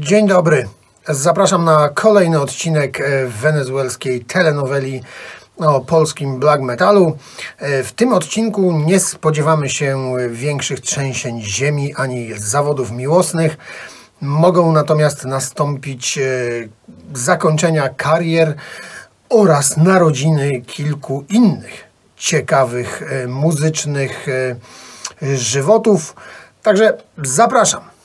Dzień dobry. Zapraszam na kolejny odcinek e, wenezuelskiej telenoweli o polskim black metalu. E, W tym odcinku nie spodziewamy się większych trzęsień ziemi ani zawodów miłosnych. Mogą natomiast nastąpić e, zakończenia karier oraz narodziny kilku innych ciekawych muzycznych żywotów. Także zapraszam.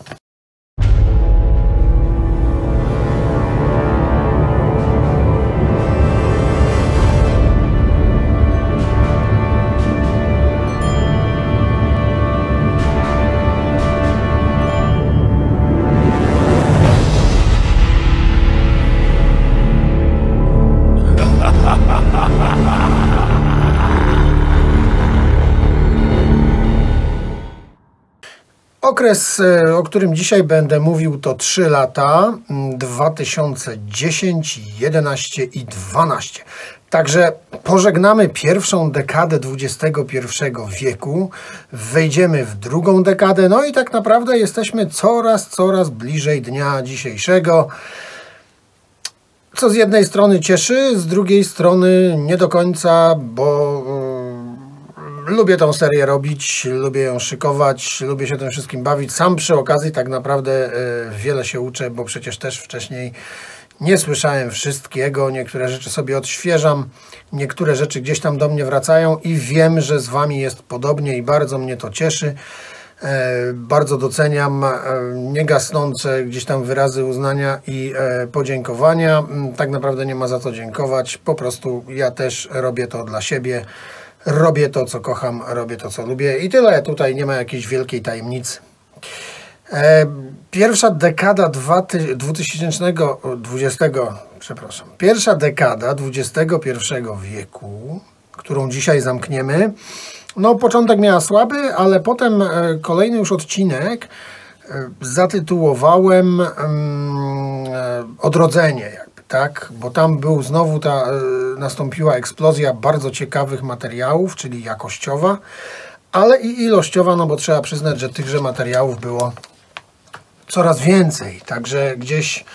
Okres, e, o którym dzisiaj będę mówił, to 3 lata mm, 2010, 11 i 12. Także pożegnamy pierwszą dekadę XXI wieku, wejdziemy w drugą dekadę, no i tak naprawdę jesteśmy coraz, coraz bliżej dnia dzisiejszego. Co z jednej strony cieszy, z drugiej strony nie do końca, bo lubię tą serię robić, lubię ją szykować, lubię się tym wszystkim bawić. Sam przy okazji tak naprawdę y, wiele się uczę, bo przecież też wcześniej nie słyszałem wszystkiego, niektóre rzeczy sobie odświeżam, niektóre rzeczy gdzieś tam do mnie wracają i wiem, że z Wami jest podobnie i bardzo mnie to cieszy. E, Bardzo doceniam e, niegasnące gdzieś tam wyrazy uznania i e, podziękowania. Mm, Tak naprawdę nie ma za co dziękować. Po prostu ja też robię to dla siebie. Robię to, co kocham, robię to, co lubię i tyle. Tutaj nie ma jakiejś wielkiej tajemnicy. E, Pierwsza dekada dwa ty- 2020, przepraszam, pierwsza dekada XXI wieku, którą dzisiaj zamkniemy, no początek miała słaby, ale potem e, kolejny już odcinek e, zatytułowałem e, Odrodzenie, tak? Bo tam był znowu ta, e, nastąpiła eksplozja bardzo ciekawych materiałów, czyli jakościowa, ale i ilościowa, no bo trzeba przyznać, że tychże materiałów było coraz więcej. Także gdzieś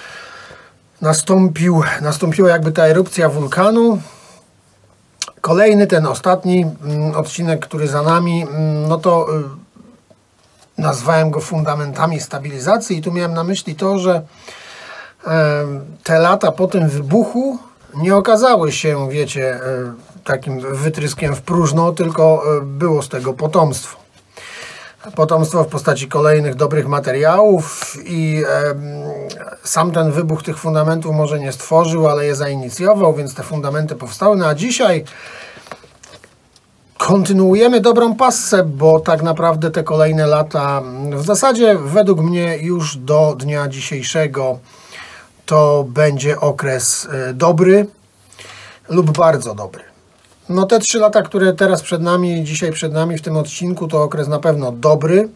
nastąpił, nastąpiła jakby ta erupcja wulkanu. Kolejny, ten ostatni mm, odcinek, który za nami, mm, no to y, nazwałem go fundamentami stabilizacji i tu miałem na myśli to, że te lata po tym wybuchu nie okazały się, wiecie, e, takim wytryskiem w próżno, tylko e, było z tego potomstwo potomstwo w postaci kolejnych dobrych materiałów i sam ten wybuch tych fundamentów może nie stworzył, ale je zainicjował, więc te fundamenty powstały. No a dzisiaj kontynuujemy dobrą passę, bo tak naprawdę te kolejne lata, w zasadzie według mnie już do dnia dzisiejszego to będzie okres e, dobry lub bardzo dobry. No te trzy lata, które teraz przed nami, dzisiaj przed nami w tym odcinku, to okres na pewno dobry,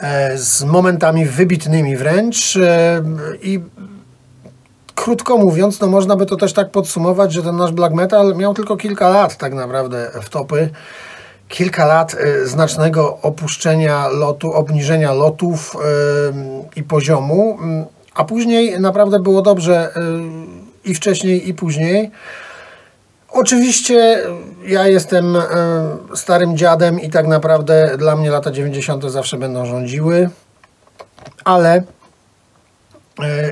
e, z momentami wybitnymi wręcz e, i krótko mówiąc, no można by to też tak podsumować, że ten nasz black metal miał tylko kilka lat tak naprawdę w topy. Kilka lat znacznego opuszczenia lotu, obniżenia lotów i poziomu, a później naprawdę było dobrze e, i wcześniej i później. Oczywiście ja jestem e, starym dziadem i tak naprawdę dla mnie lata 90. zawsze będą rządziły, ale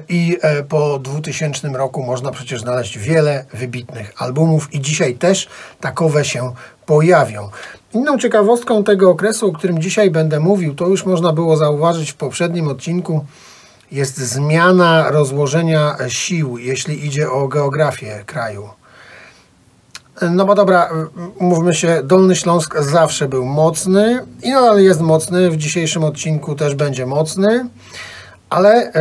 i e, po 2000 roku można przecież znaleźć wiele wybitnych albumów i dzisiaj też takowe się pojawią. Inną ciekawostką tego okresu, o którym dzisiaj będę mówił, to już można było zauważyć w poprzednim odcinku, jest zmiana rozłożenia sił, jeśli idzie o geografię kraju. No bo dobra, mówmy się, Dolny Śląsk zawsze był mocny i nadal jest mocny, w dzisiejszym odcinku też będzie mocny, ale e,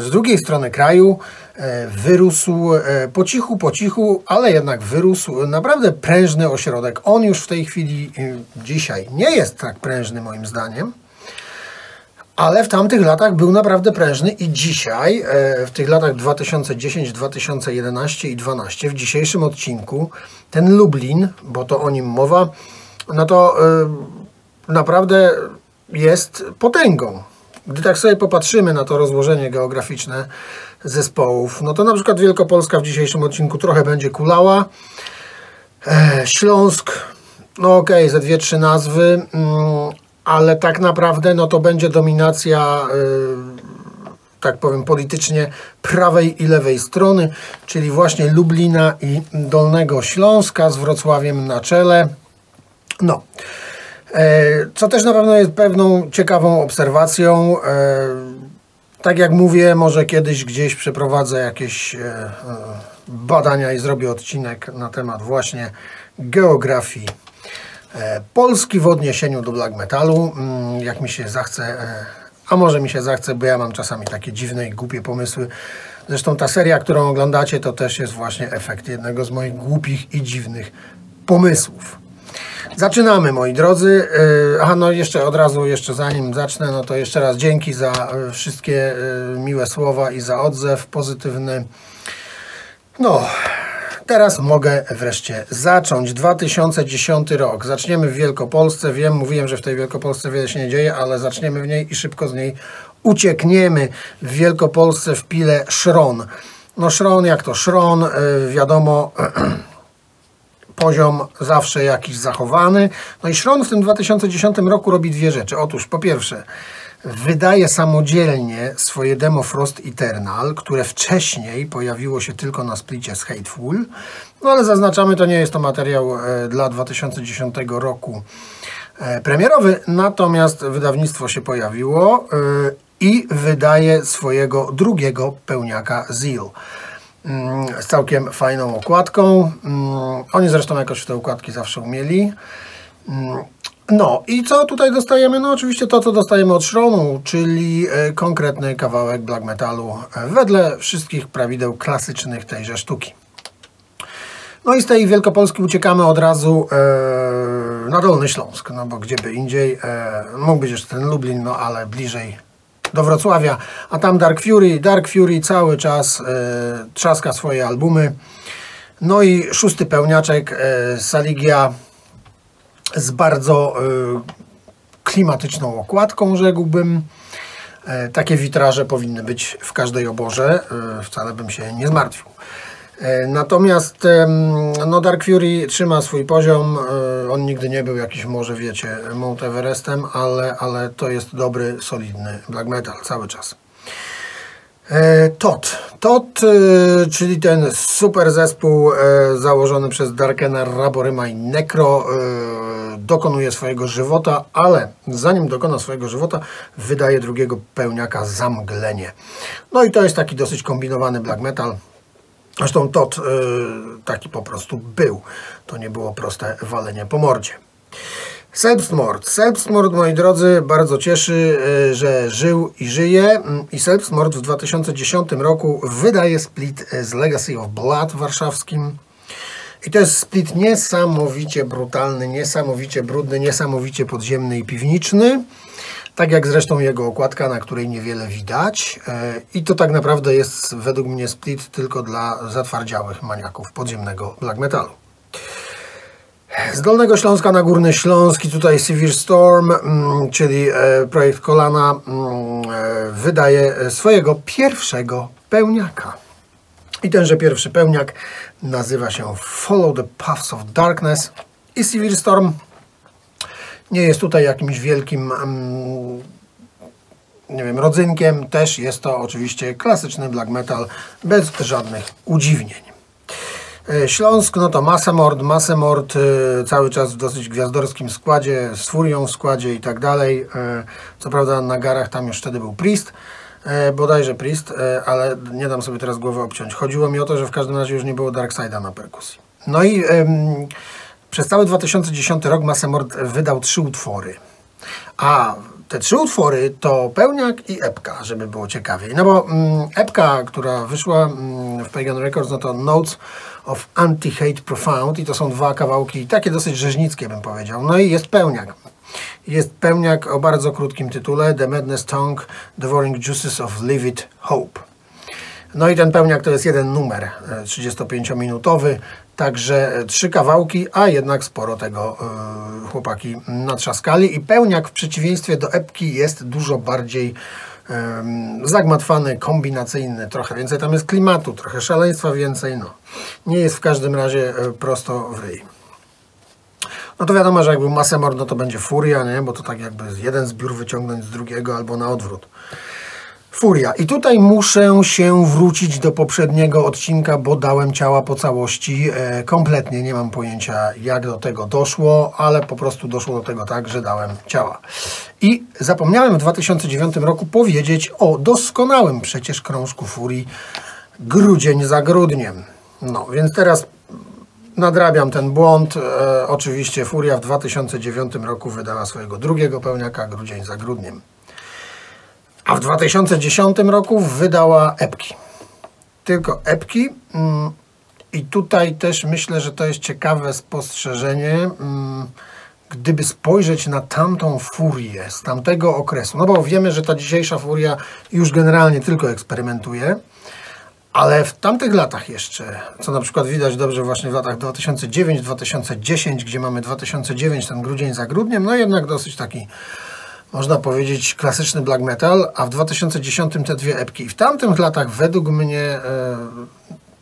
z drugiej strony kraju e, wyrósł e, po cichu, po cichu, ale jednak wyrósł naprawdę prężny ośrodek. On już w tej chwili, dzisiaj nie jest tak prężny moim zdaniem, ale w tamtych latach był naprawdę prężny i dzisiaj, e, w tych latach 2010, 2011 i 2012, w dzisiejszym odcinku, ten Lublin, bo to o nim mowa, no to e, naprawdę jest potęgą. Gdy tak sobie popatrzymy na to rozłożenie geograficzne zespołów, no to na przykład Wielkopolska w dzisiejszym odcinku trochę będzie kulała. E, Śląsk, no okej, okay, ze dwie, trzy nazwy, mm, ale tak naprawdę no to będzie dominacja, y, tak powiem politycznie, prawej i lewej strony, czyli właśnie Lublina i Dolnego Śląska z Wrocławiem na czele. No, e, co też na pewno jest pewną ciekawą obserwacją. E, tak jak mówię, może kiedyś gdzieś przeprowadzę jakieś e, badania i zrobię odcinek na temat właśnie geografii Polski w odniesieniu do black metalu. Mm, jak mi się zachce, a może mi się zachce, bo ja mam czasami takie dziwne i głupie pomysły. Zresztą ta seria, którą oglądacie, to też jest właśnie efekt jednego z moich głupich i dziwnych pomysłów. Zaczynamy, moi drodzy. E, aha, no jeszcze od razu, jeszcze zanim zacznę, no to jeszcze raz dzięki za e, wszystkie e, miłe słowa i za odzew pozytywny. No, teraz mogę wreszcie zacząć. 2010 rok. Zaczniemy w Wielkopolsce. Wiem, mówiłem, że w tej Wielkopolsce wiele się nie dzieje, ale zaczniemy w niej i szybko z niej uciekniemy. W Wielkopolsce w Pile Szron. No Szron, jak to Szron, wiadomo... poziom zawsze jakiś zachowany. No i Szron w tym 2010 roku robi dwie rzeczy. Otóż po pierwsze wydaje samodzielnie swoje demo Frost Eternal, które wcześniej pojawiło się tylko na splicie z Hateful. No ale zaznaczamy, to nie jest to materiał e, dla 2010 roku e, premierowy, natomiast wydawnictwo się pojawiło e, i wydaje swojego drugiego pełniaka Zeal. Mm, z całkiem fajną okładką. Mm, oni zresztą jakoś te układki zawsze umieli. No i co tutaj dostajemy? No oczywiście to, co dostajemy od Shronu, czyli e, konkretny kawałek black metalu e, wedle wszystkich prawideł klasycznych tejże sztuki. No i z tej Wielkopolski uciekamy od razu e, na Dolny Śląsk, no bo gdzie by indziej. E, mógł być jeszcze ten Lublin, no ale bliżej do Wrocławia, a tam Dark Fury. Dark Fury cały czas e, trzaska swoje albumy. No i szósty pełniaczek e, Saligia z bardzo e, klimatyczną okładką, rzekłbym. E, takie witraże powinny być w każdej oborze. E, wcale bym się nie zmartwił. Natomiast no Dark Fury trzyma swój poziom. On nigdy nie był jakiś, może wiecie, Mount Everestem, ale, ale to jest dobry, solidny black metal cały czas. E, Tot. Tot, czyli ten super zespół założony przez Darkena, Raboryma i Necro, dokonuje swojego żywota, ale zanim dokona swojego żywota, wydaje drugiego pełniaka Zamglenie. No i to jest taki dosyć kombinowany black metal. Zresztą Tot taki po prostu był. To nie było proste walenie po mordzie. Selbstmord. Selbstmord, moi drodzy, bardzo cieszy, y, że żył i żyje. Mm, I Selbstmord w 2010 roku wydaje split z Legacy of Blood warszawskim. I to jest split niesamowicie brutalny, niesamowicie brudny, niesamowicie podziemny i piwniczny. Tak jak zresztą jego okładka, na której niewiele widać. E, I to tak naprawdę jest według mnie split tylko dla zatwardziałych maniaków podziemnego black metalu. Z Dolnego Śląska na Górny Śląsk i tutaj Severe Storm, mm, czyli e, projekt Kolana, mm, e, wydaje swojego pierwszego pełniaka. I tenże pierwszy pełniak nazywa się Follow the Paths of Darkness i Severe Storm nie jest tutaj jakimś wielkim mm, nie wiem, rodzynkiem. Też jest to oczywiście klasyczny black metal bez żadnych udziwnień. E, Śląsk, no to Masemord, Masemord e, cały czas w dosyć gwiazdorskim składzie, z Furią w składzie i tak dalej. E, co prawda na garach tam już wtedy był Priest, bodajże Priest, ale nie dam sobie teraz głowy obciąć. Chodziło mi o to, że w każdym razie już nie było Darkside'a na perkusji. No i przez cały 2010 rok Massemord wydał trzy utwory. A te trzy utwory to Pełniak i Epka, żeby było ciekawiej. No bo mm, Epka, która wyszła mm, w Pagan Records, no to Notes of Anti-Hate Profound i to są dwa kawałki, takie dosyć rzeźnickie bym powiedział. No i jest Pełniak. Jest Pełniak o bardzo krótkim tytule The Madness Tongue, Devouring Juices of Livid Hope. No i ten pełniak to jest jeden numer 35-minutowy, e, także e, trzy kawałki, a jednak sporo tego e, chłopaki natrzaskali. I pełniak w przeciwieństwie do epki jest dużo bardziej zagmatwany, kombinacyjny, trochę więcej tam jest klimatu, trochę szaleństwa więcej, no. Nie jest w każdym razie e, prosto w ryj. No to wiadomo, że jakby masę mord, no to będzie furia, nie? Bo to tak jakby jeden zbiór wyciągnąć z drugiego albo na odwrót. Furia. I tutaj muszę się wrócić do poprzedniego odcinka, bo dałem ciała po całości e, kompletnie. Nie mam pojęcia, jak do tego doszło, ale po prostu doszło do tego tak, że dałem ciała. I zapomniałem w 2009 roku powiedzieć o doskonałym przecież krążku Furii grudzień za grudniem. No, więc teraz nadrabiam ten błąd. E, oczywiście Furia w 2009 roku wydała swojego drugiego pełniaka grudzień za grudniem. A w 2010 roku wydała epki. Tylko epki. Mm, I tutaj też myślę, że to jest ciekawe spostrzeżenie. Mm, gdyby spojrzeć na tamtą furię z tamtego okresu, no bo wiemy, że ta dzisiejsza furia już generalnie tylko eksperymentuje, ale w tamtych latach jeszcze, co na przykład widać dobrze właśnie w latach 2009-2010, gdzie mamy 2009, ten grudzień za grudniem, no jednak dosyć taki można powiedzieć, klasyczny black metal, a w 2010 te dwie epki. W tamtych latach według mnie e,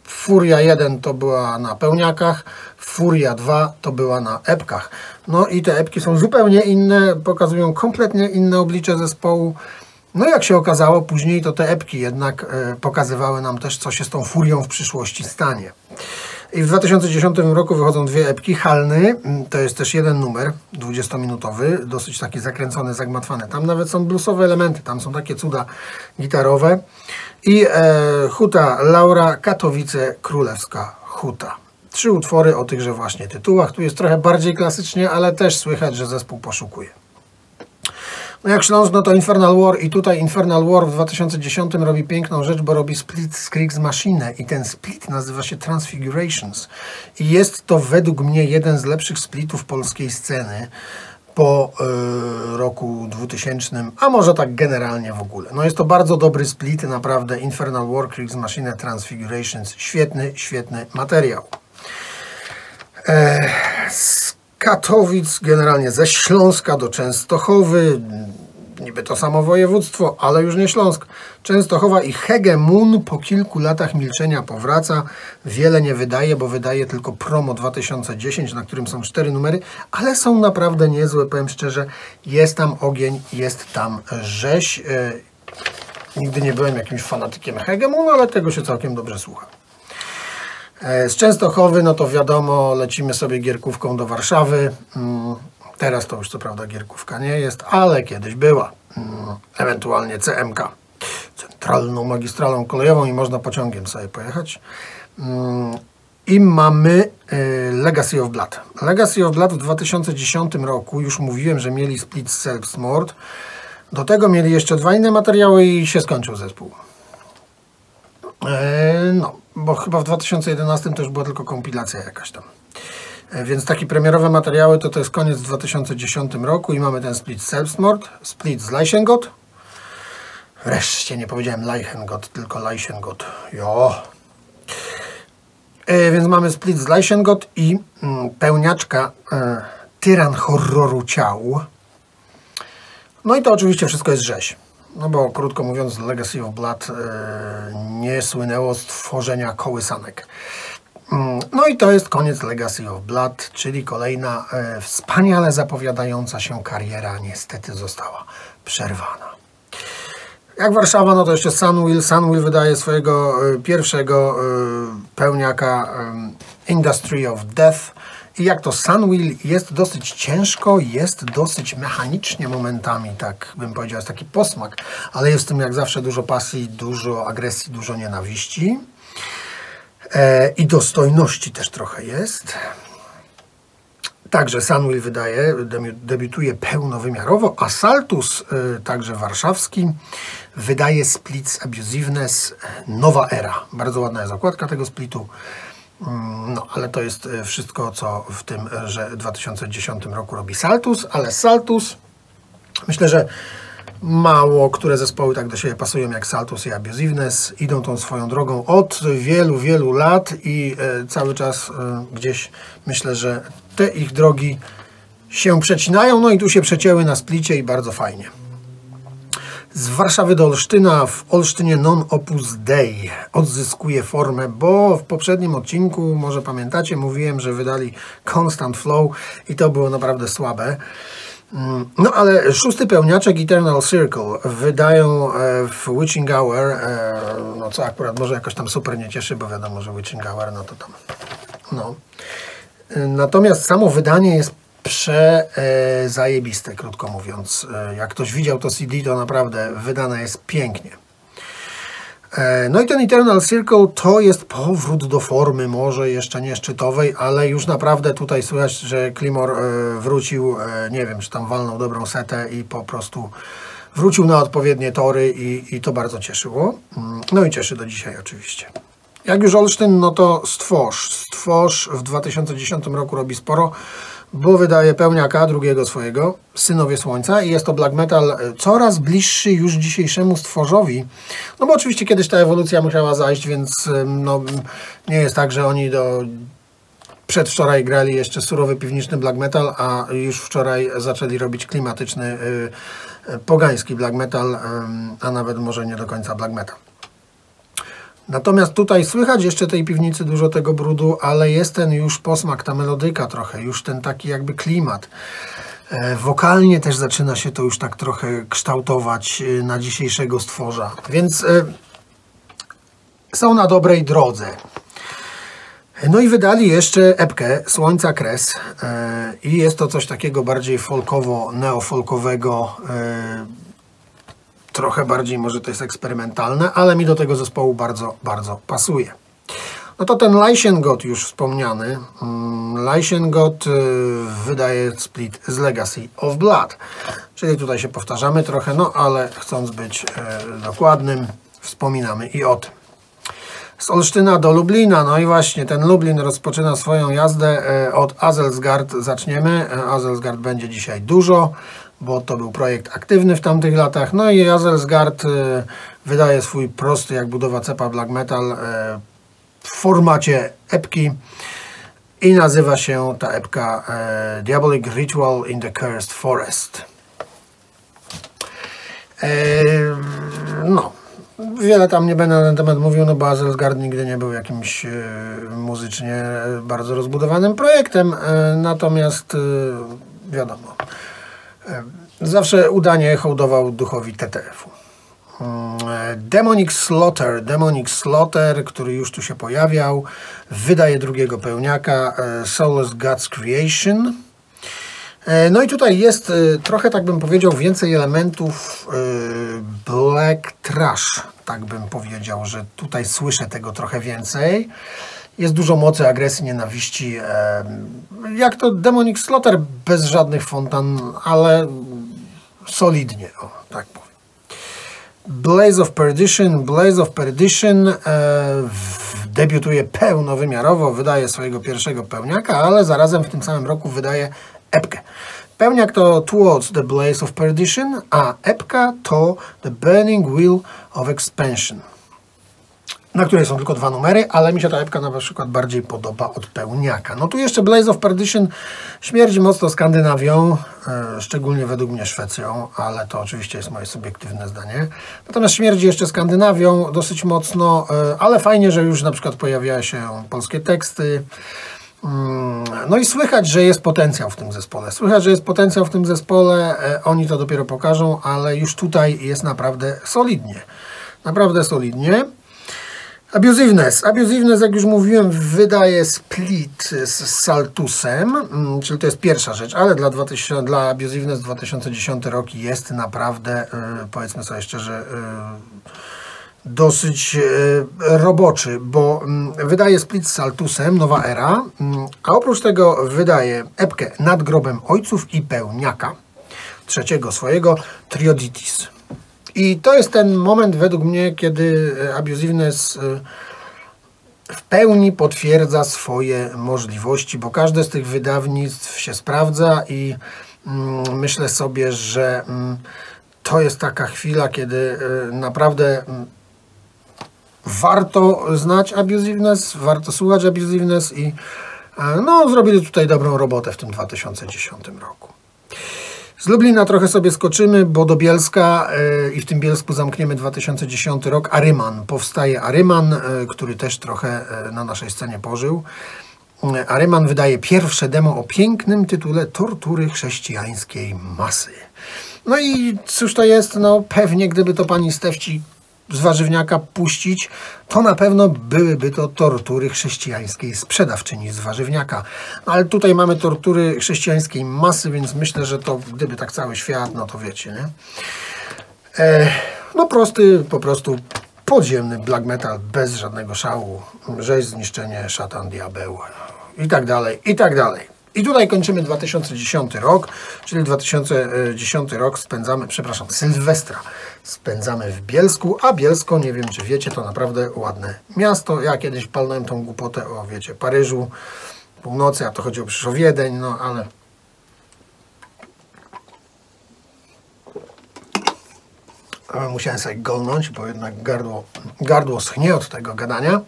Furia 1 to była na pełniakach, Furia 2 to była na epkach. No i te epki są zupełnie inne, pokazują kompletnie inne oblicze zespołu. No jak się okazało, później to te epki jednak e, pokazywały nam też, co się z tą furią w przyszłości stanie. I w 2010 roku wychodzą dwie epki. Halny, mm, to jest też jeden numer, 20-minutowy, dosyć taki zakręcony, zagmatwany. Tam nawet są bluesowe elementy, tam są takie cuda gitarowe. I e, Huta Laura, Katowice, Królewska Huta. Trzy utwory o tychże właśnie tytułach. Tu jest trochę bardziej klasycznie, ale też słychać, że zespół poszukuje. No jak Śląsk, no to Infernal War i tutaj Infernal War w 2010 robi piękną rzecz, bo robi split z Machine i ten split nazywa się Transfigurations i jest to według mnie jeden z lepszych splitów polskiej sceny po y, roku 2000, a może tak generalnie w ogóle. No jest to bardzo dobry split, naprawdę Infernal War, Kriegs Machine, Transfigurations, świetny, świetny materiał. E, Katowic, generalnie ze Śląska do Częstochowy, niby to samo województwo, ale już nie Śląsk. Częstochowa i Hegemun po kilku latach milczenia powraca. Wiele nie wydaje, bo wydaje tylko promo 2010, na którym są cztery numery, ale są naprawdę niezłe, powiem szczerze. Jest tam ogień, jest tam rzeź. E, nigdy nie byłem jakimś fanatykiem Hegemun, ale tego się całkiem dobrze słucha. E, z Częstochowy, no to wiadomo, lecimy sobie gierkówką do Warszawy. Mm, teraz to już co prawda gierkówka nie jest, ale kiedyś była. Mm, ewentualnie CMK, centralną magistralą kolejową i można pociągiem sobie pojechać. Mm, I mamy e, Legacy of Blood. Legacy of Blood w 2010 roku, już mówiłem, że mieli split Self-Smord. Do tego mieli jeszcze dwa inne materiały i się skończył zespół. E, no, bo chyba w 2011 to już była tylko kompilacja jakaś tam. E, więc takie premierowe materiały to to jest koniec 2010 roku i mamy ten split Selbstmord, split z Leichengot. Wreszcie nie powiedziałem Leichengot, tylko Leichengot. Jo. E, więc mamy split z Leichengot i mm, pełniaczka e, Tyran horroru ciał. No i to oczywiście wszystko jest rzeź. No bo krótko mówiąc, Legacy of Blood e, nie słynęło z tworzenia kołysanek. Mm, no i to jest koniec Legacy of Blood, czyli kolejna e, wspaniale zapowiadająca się kariera niestety została przerwana. Jak Warszawa, no to jeszcze Sunwheel. Sunwheel wydaje swojego e, pierwszego pełniaka Industry of Death i jak to Sunwheel jest dosyć ciężko, jest dosyć mechanicznie momentami, tak bym powiedział, jest taki posmak, ale jest w tym jak zawsze dużo pasji, dużo agresji, dużo nienawiści. E, I dostojności też trochę jest. Także Sunwheel wydaje, debiutuje pełnowymiarowo, a Saltus, y, także warszawski, wydaje Splits Abusiveness Nowa Era. Bardzo ładna jest okładka tego splitu. No, ale to jest e, wszystko, co w tym że 2010 roku robi Saltus, ale Saltus myślę, że mało które zespoły tak do siebie pasują jak Saltus i Abusiveness. Idą tą swoją drogą od wielu, wielu lat i e, cały czas e, gdzieś myślę, że te ich drogi się przecinają. No i tu się przecięły na splicie i bardzo fajnie. Z Warszawy do Olsztyna w Olsztynie Non Opus Dei odzyskuje formę, bo w poprzednim odcinku, może pamiętacie, mówiłem, że wydali Constant Flow i to było naprawdę słabe. Mm, No ale szósty pełniaczek Eternal Circle wydają e, w Witching Hour, e, no co akurat może jakoś tam super nie cieszy, bo wiadomo, że Witching Hour, no to tam, no. Natomiast samo wydanie jest prze e, krótko mówiąc. E, jak ktoś widział to CD, to naprawdę wydane jest pięknie. E, No i ten Eternal Circle to jest powrót do formy, może jeszcze nie szczytowej, ale już naprawdę tutaj słychać, że Klimor wrócił, nie wiem, czy tam walnął dobrą setę i po prostu wrócił na odpowiednie tory i, i to bardzo cieszyło. Mm, No i cieszy do dzisiaj oczywiście. Jak już Olsztyn, no to Stworz. Stworz w 2010 roku robi sporo, bo wydaje pełniaka drugiego swojego, Synowie Słońca i jest to black metal e, coraz bliższy już dzisiejszemu Stworzowi. No bo oczywiście kiedyś ta ewolucja musiała zajść, więc no, nie jest tak, że oni do przedwczoraj grali jeszcze surowy piwniczny black metal, a już wczoraj zaczęli robić klimatyczny, y, y, pogański black metal, ym, a nawet może nie do końca black metal. Natomiast tutaj słychać jeszcze tej piwnicy dużo tego brudu, ale jest ten już posmak, ta melodyka trochę, już ten taki jakby klimat. E, Wokalnie też zaczyna się to już tak trochę kształtować e, na dzisiejszego stworza. Więc e, są na dobrej drodze. No i wydali jeszcze epkę Słońca Kres i jest to coś takiego bardziej folkowo-neofolkowego, e, trochę bardziej może to jest eksperymentalne, ale mi do tego zespołu bardzo, bardzo pasuje. No to ten Leichengot już wspomniany. Mm, Leichengot y, wydaje split z Legacy of Blood. Czyli tutaj się powtarzamy trochę, no ale chcąc być e, dokładnym, wspominamy i o tym. Z Olsztyna do Lublina, no i właśnie ten Lublin rozpoczyna swoją jazdę e, od Azelsgard. Zaczniemy. Azelsgard będzie dzisiaj dużo, bo to był projekt aktywny w tamtych latach. No i Azelsgard e, wydaje swój prosty jak budowa cepa black metal e, w formacie epki i nazywa się ta epka e, Diabolic Ritual in the Cursed Forest. No, wiele tam nie będę na ten temat mówił, no bo Azelsgard nigdy nie był jakimś muzycznie bardzo rozbudowanym projektem, natomiast wiadomo, zawsze udanie hołdował duchowi TTF-u. Mm, Demonic Slaughter, Demonic Slaughter, który już tu się pojawiał, wydaje drugiego pełniaka e, Soulless God's Creation. E, No i tutaj jest e, trochę, tak bym powiedział, więcej elementów e, black trash, tak bym powiedział, że tutaj słyszę tego trochę więcej. Jest dużo mocy, agresji, nienawiści. Jak to Demonic Slaughter bez żadnych fontan, ale solidnie, o, tak powiem. Blaze of Perdition. Blaze of Perdition e, debiutuje pełnowymiarowo, wydaje swojego pierwszego pełniaka, ale zarazem w tym samym roku wydaje epkę. Pełniak to Towards the Blaze of Perdition, a epka to The Burning Wheel of Expansion na której są tylko dwa numery, ale mi się ta epka na przykład bardziej podoba od pełniaka. No tu jeszcze Blaze of Perdition śmierdzi mocno Skandynawią, e, szczególnie według mnie Szwecją, ale to oczywiście jest moje subiektywne zdanie. Natomiast śmierdzi jeszcze Skandynawią dosyć mocno, e, ale fajnie, że już na przykład pojawiają się polskie teksty. Mm, No i słychać, że jest potencjał w tym zespole. Słychać, że jest potencjał w tym zespole, e, oni to dopiero pokażą, ale już tutaj jest naprawdę solidnie. Naprawdę solidnie. Abusiveness. Abusiveness, jak już mówiłem, wydaje split z Saltusem, mm, czyli to jest pierwsza rzecz, ale dla, 2000, dla Abusiveness 2010 rok jest naprawdę, y, powiedzmy sobie szczerze, y, dosyć y, roboczy, bo mm, wydaje split z Saltusem, nowa era, mm, a oprócz tego wydaje epkę nad grobem ojców i pełniaka, trzeciego swojego, Trioditis. I to jest ten moment według mnie, kiedy e, abusiveness e, w pełni potwierdza swoje możliwości, bo każde z tych wydawnictw się sprawdza i mm, myślę sobie, że mm, to jest taka chwila, kiedy e, naprawdę mm, warto znać abusiveness, warto słuchać abusiveness i no, zrobili tutaj dobrą robotę w tym 2010 roku. Z Lublina trochę sobie skoczymy, bo do Bielska e, i w tym Bielsku zamkniemy 2010 rok. Aryman. Powstaje Aryman, e, który też trochę e, na naszej scenie pożył. Aryman wydaje pierwsze demo o pięknym tytule Tortury chrześcijańskiej masy. No i cóż to jest? No pewnie gdyby to pani Stefci z warzywniaka puścić, to na pewno byłyby to tortury chrześcijańskiej sprzedawczyni z warzywniaka. No, ale tutaj mamy tortury chrześcijańskiej masy, więc myślę, że to gdyby tak cały świat, no to wiecie, nie? E, no prosty, po prostu podziemny black metal bez żadnego szału, rzeź, zniszczenie, szatan, diabeł i tak dalej, i tak dalej. I tutaj kończymy 2010 rok, czyli 2010 rok spędzamy, przepraszam, Sylwestra spędzamy w Bielsku, a Bielsko, nie wiem czy wiecie, to naprawdę ładne miasto. Ja kiedyś palnąłem tą głupotę o, wiecie, Paryżu, północy, a to chodziło przecież o Wiedeń, no ale... ale Musiałem sobie golnąć, bo jednak gardło, gardło schnie od tego gadania.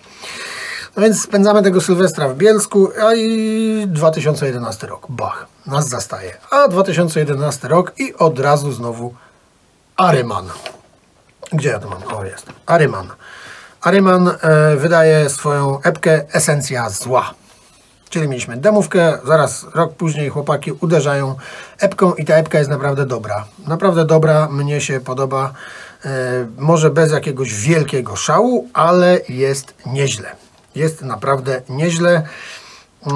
No więc spędzamy tego Sylwestra w Bielsku, a i 2011 rok. Bach, nas zastaje. A 2011 rok i od razu znowu Aryman. Gdzie ja to mam? O, jest. Aryman. Aryman e, wydaje swoją epkę Esencja Zła. Czyli mieliśmy demówkę, zaraz rok później chłopaki uderzają epką i ta epka jest naprawdę dobra. Naprawdę dobra, mnie się podoba. E, może bez jakiegoś wielkiego szału, ale jest nieźle. Jest naprawdę nieźle. E,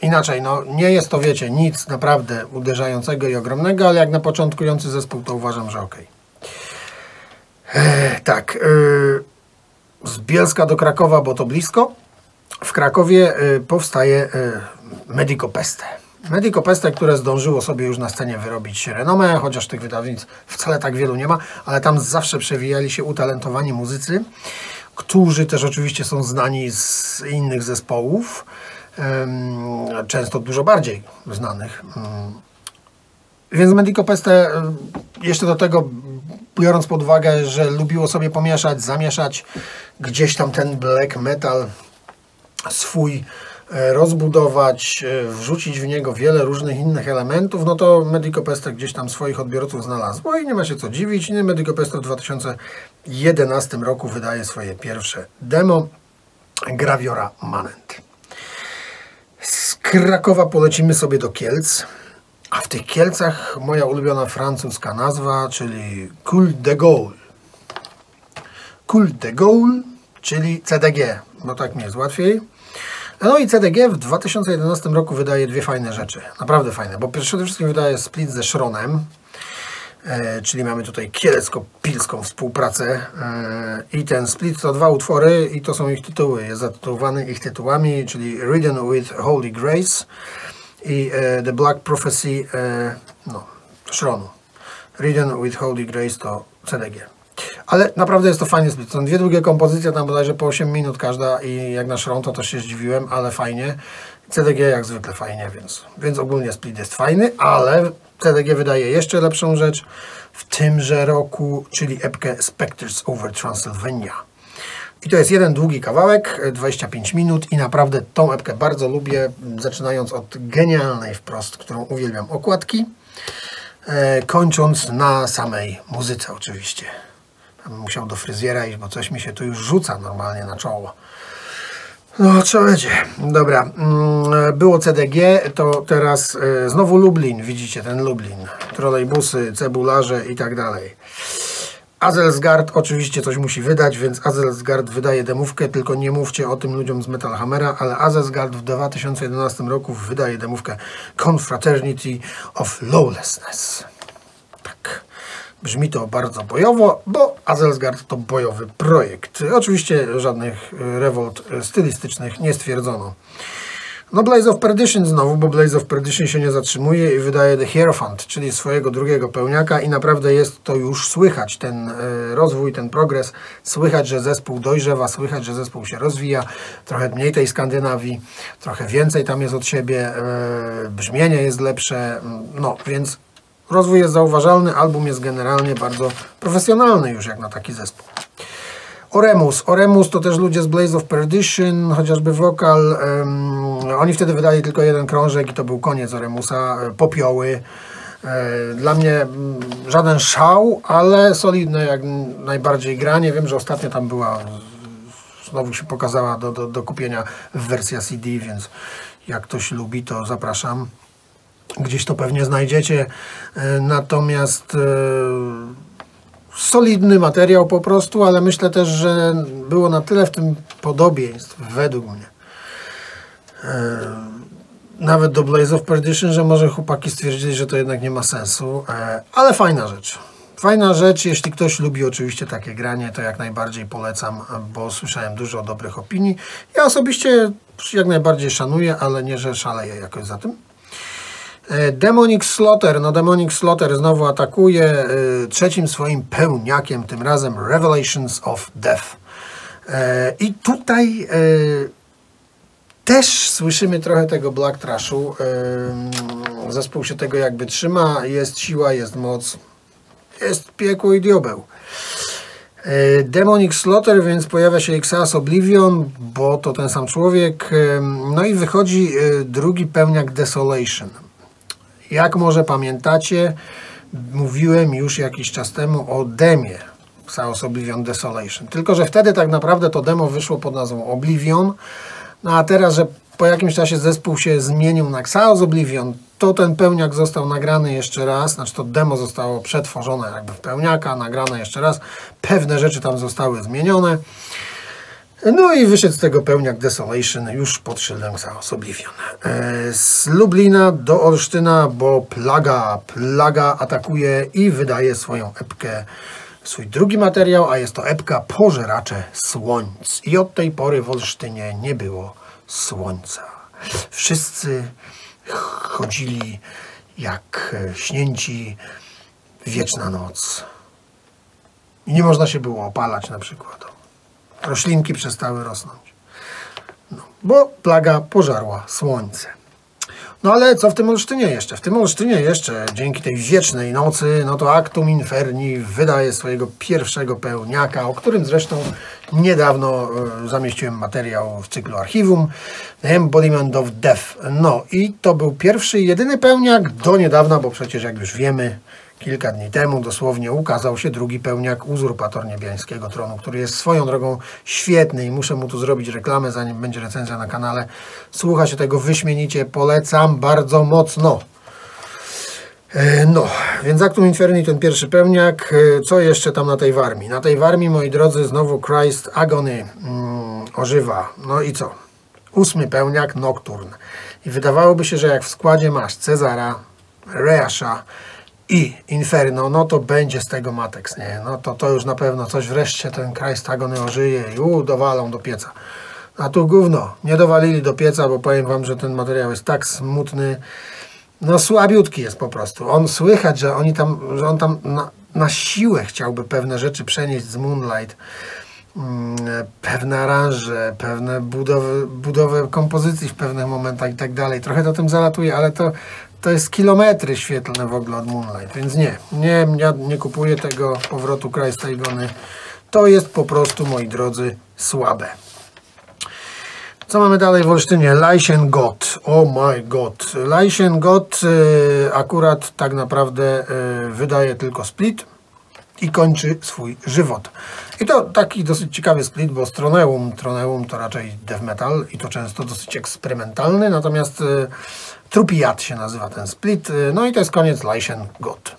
inaczej, no nie jest to, wiecie, nic naprawdę uderzającego i ogromnego, ale jak na początkujący zespół, to uważam, że ok. E, tak, e, z Bielska do Krakowa, bo to blisko. W Krakowie e, powstaje e, Medico Peste. Medico Peste, które zdążyło sobie już na scenie wyrobić renomę, chociaż tych wydawnictw wcale tak wielu nie ma, ale tam zawsze przewijali się utalentowani muzycy, którzy też oczywiście są znani z innych zespołów, często dużo bardziej znanych. Mm. Więc Medico Peste jeszcze do tego, biorąc pod uwagę, że lubiło sobie pomieszać, zamieszać gdzieś tam ten black metal swój e, rozbudować, e, wrzucić w niego wiele różnych innych elementów, no to Medico Peste gdzieś tam swoich odbiorców znalazło i nie ma się co dziwić. Medico Peste w 2011 roku wydaje swoje pierwsze demo Graviora Manent. Z Krakowa polecimy sobie do Kielc, a w tych Kielcach moja ulubiona francuska nazwa, czyli Cool de Gaulle. Cool de Gaulle, czyli CDG, bo tak mi jest łatwiej. No i CDG w 2011 roku wydaje dwie fajne rzeczy, naprawdę fajne, bo przede wszystkim wydaje split ze Szronem, e, czyli mamy tutaj kielecko-pilską współpracę e, i ten split to dwa utwory i to są ich tytuły, jest zatytułowany ich tytułami, czyli Ridden with Holy Grace i e, The Black Prophecy, e, no, Szronu. Ridden with Holy Grace to CDG. Ale naprawdę jest to fajnie split. Są dwie długie kompozycje, tam bodajże po 8 minut każda i jak na Szron to też się zdziwiłem, ale fajnie. CDG jak zwykle fajnie, więc, więc ogólnie split jest fajny, ale CDG wydaje jeszcze lepszą rzecz w tymże roku, czyli epkę Spectres over Transylvania. I to jest jeden długi kawałek, e, 25 minut i naprawdę tą epkę bardzo lubię, zaczynając od genialnej wprost, którą uwielbiam okładki, e, kończąc na samej muzyce oczywiście. Musiał do fryzjera iść, bo coś mi się tu już rzuca normalnie na czoło. No, co będzie? Dobra, mm, było CDG, to teraz e, znowu Lublin, widzicie ten Lublin. Trolejbusy, cebularze i tak dalej. Azelsgard oczywiście coś musi wydać, więc Azelsgard wydaje demówkę, tylko nie mówcie o tym ludziom z Metal Hammera, ale Azelsgard w 2011 roku wydaje demówkę Confraternity of Lawlessness. Brzmi to bardzo bojowo, bo Azelsgard to bojowy projekt. Oczywiście żadnych e, rewolt e, stylistycznych nie stwierdzono. No Blaze of Perdition znowu, bo Blaze of Perdition się nie zatrzymuje i wydaje The Hierophant, czyli swojego drugiego pełniaka i naprawdę jest to już słychać, ten e, rozwój, ten progres, słychać, że zespół dojrzewa, słychać, że zespół się rozwija, trochę mniej tej Skandynawii, trochę więcej tam jest od siebie, brzmienie jest lepsze, no więc rozwój jest zauważalny, album jest generalnie bardzo profesjonalny już jak na taki zespół. Oremus. Oremus to też ludzie z Blaze of Perdition, chociażby wokal. em, Oni wtedy wydali tylko jeden krążek i to był koniec Oremusa, popioły. Dla mnie żaden szał, ale solidne jak najbardziej granie. Wiem, że ostatnio tam była, znowu się pokazała do, do, do kupienia wersja CD, więc jak ktoś lubi, to zapraszam. Gdzieś to pewnie znajdziecie. Natomiast solidny materiał po prostu, ale myślę też, że było na tyle w tym podobieństw, według mnie. E, nawet do Blaze of Perdition, że może chłopaki stwierdzili, że to jednak nie ma sensu, e, ale fajna rzecz. Fajna rzecz, jeśli ktoś lubi oczywiście takie granie, to jak najbardziej polecam, bo słyszałem dużo dobrych opinii. Ja osobiście jak najbardziej szanuję, ale nie, że szaleję jakoś za tym. E, Demonic Slaughter, no Demonic Slaughter znowu atakuje e, trzecim swoim pełniakiem, tym razem Revelations of Death. E, I tutaj też słyszymy trochę tego Black Trashu. Zespół się tego jakby trzyma, jest siła, jest moc, jest piekło i diabeł. Demonic Slaughter, więc pojawia się Exas Oblivion, bo to ten sam człowiek. No i wychodzi drugi pełniak Desolation. Jak może pamiętacie, mówiłem już jakiś czas temu o demie Chaos Oblivion Desolation. Tylko, że wtedy tak naprawdę to demo wyszło pod nazwą Oblivion, no a teraz, że po jakimś czasie zespół się zmienił na Chaos Oblivion, to ten pełniak został nagrany jeszcze raz, znaczy to demo zostało przetworzone jakby w pełniaka, nagrane jeszcze raz, pewne rzeczy tam zostały zmienione. No i wyszedł z tego pełniak Desolation już pod szyldem Chaos Oblivion. E, z Lublina do Olsztyna, bo Plaga, Plaga atakuje i wydaje swoją epkę, swój drugi materiał, a jest to epka Pożeracze Słońc. I od tej pory w Olsztynie nie było słońca. Wszyscy chodzili jak śnięci wieczna noc. I nie można się było opalać na przykład roślinki przestały rosnąć. No, bo plaga pożarła słońce. No ale co w tym Olsztynie jeszcze? W tym Olsztynie jeszcze, dzięki tej wiecznej nocy, no to Actum Inferni wydaje swojego pierwszego pełniaka, o którym zresztą niedawno e, zamieściłem materiał w cyklu archiwum, Embodiment of Death. No i to był pierwszy i jedyny pełniak do niedawna, bo przecież jak już wiemy, Kilka dni temu dosłownie ukazał się drugi pełniak uzurpator niebiańskiego tronu, który jest swoją drogą świetny i muszę mu tu zrobić reklamę, zanim będzie recenzja na kanale. Słucha się tego wyśmienicie, polecam bardzo mocno. E, no, więc Actum Inferni ten pierwszy pełniak. E, co jeszcze tam na tej warmii? Na tej warmii, moi drodzy, znowu Christ Agony mm, ożywa. No i co? Ósmy pełniak, Nocturne. I wydawałoby się, że jak w składzie masz Cezara, Reasha, i Inferno, no to będzie z tego Matex, nie? No to, to już na pewno coś wreszcie ten kraj stagony ożyje i u, dowalą do pieca. A tu gówno, nie dowalili do pieca, bo powiem wam, że ten materiał jest tak smutny, no słabiutki jest po prostu. On słychać, że oni tam, że on tam na, na siłę chciałby pewne rzeczy przenieść z Moonlight, mm, pewne aranże, pewne budowy, budowę kompozycji w pewnych momentach i tak dalej. Trochę to tym zalatuje, ale to to jest kilometry świetlne w ogóle od Moonlight, więc nie, nie, ja nie kupuję tego powrotu Christa Igony. To jest po prostu, moi drodzy, słabe. Co mamy dalej w Olsztynie? Leischen Gott. Oh my god. Leischen Gott y, akurat tak naprawdę y, wydaje tylko split i kończy swój żywot. I to taki dosyć ciekawy split, bo Stroneum, Troneum to raczej death metal i to często dosyć eksperymentalny, natomiast y, Trupijat się nazywa ten split. No i to jest koniec Leisen God.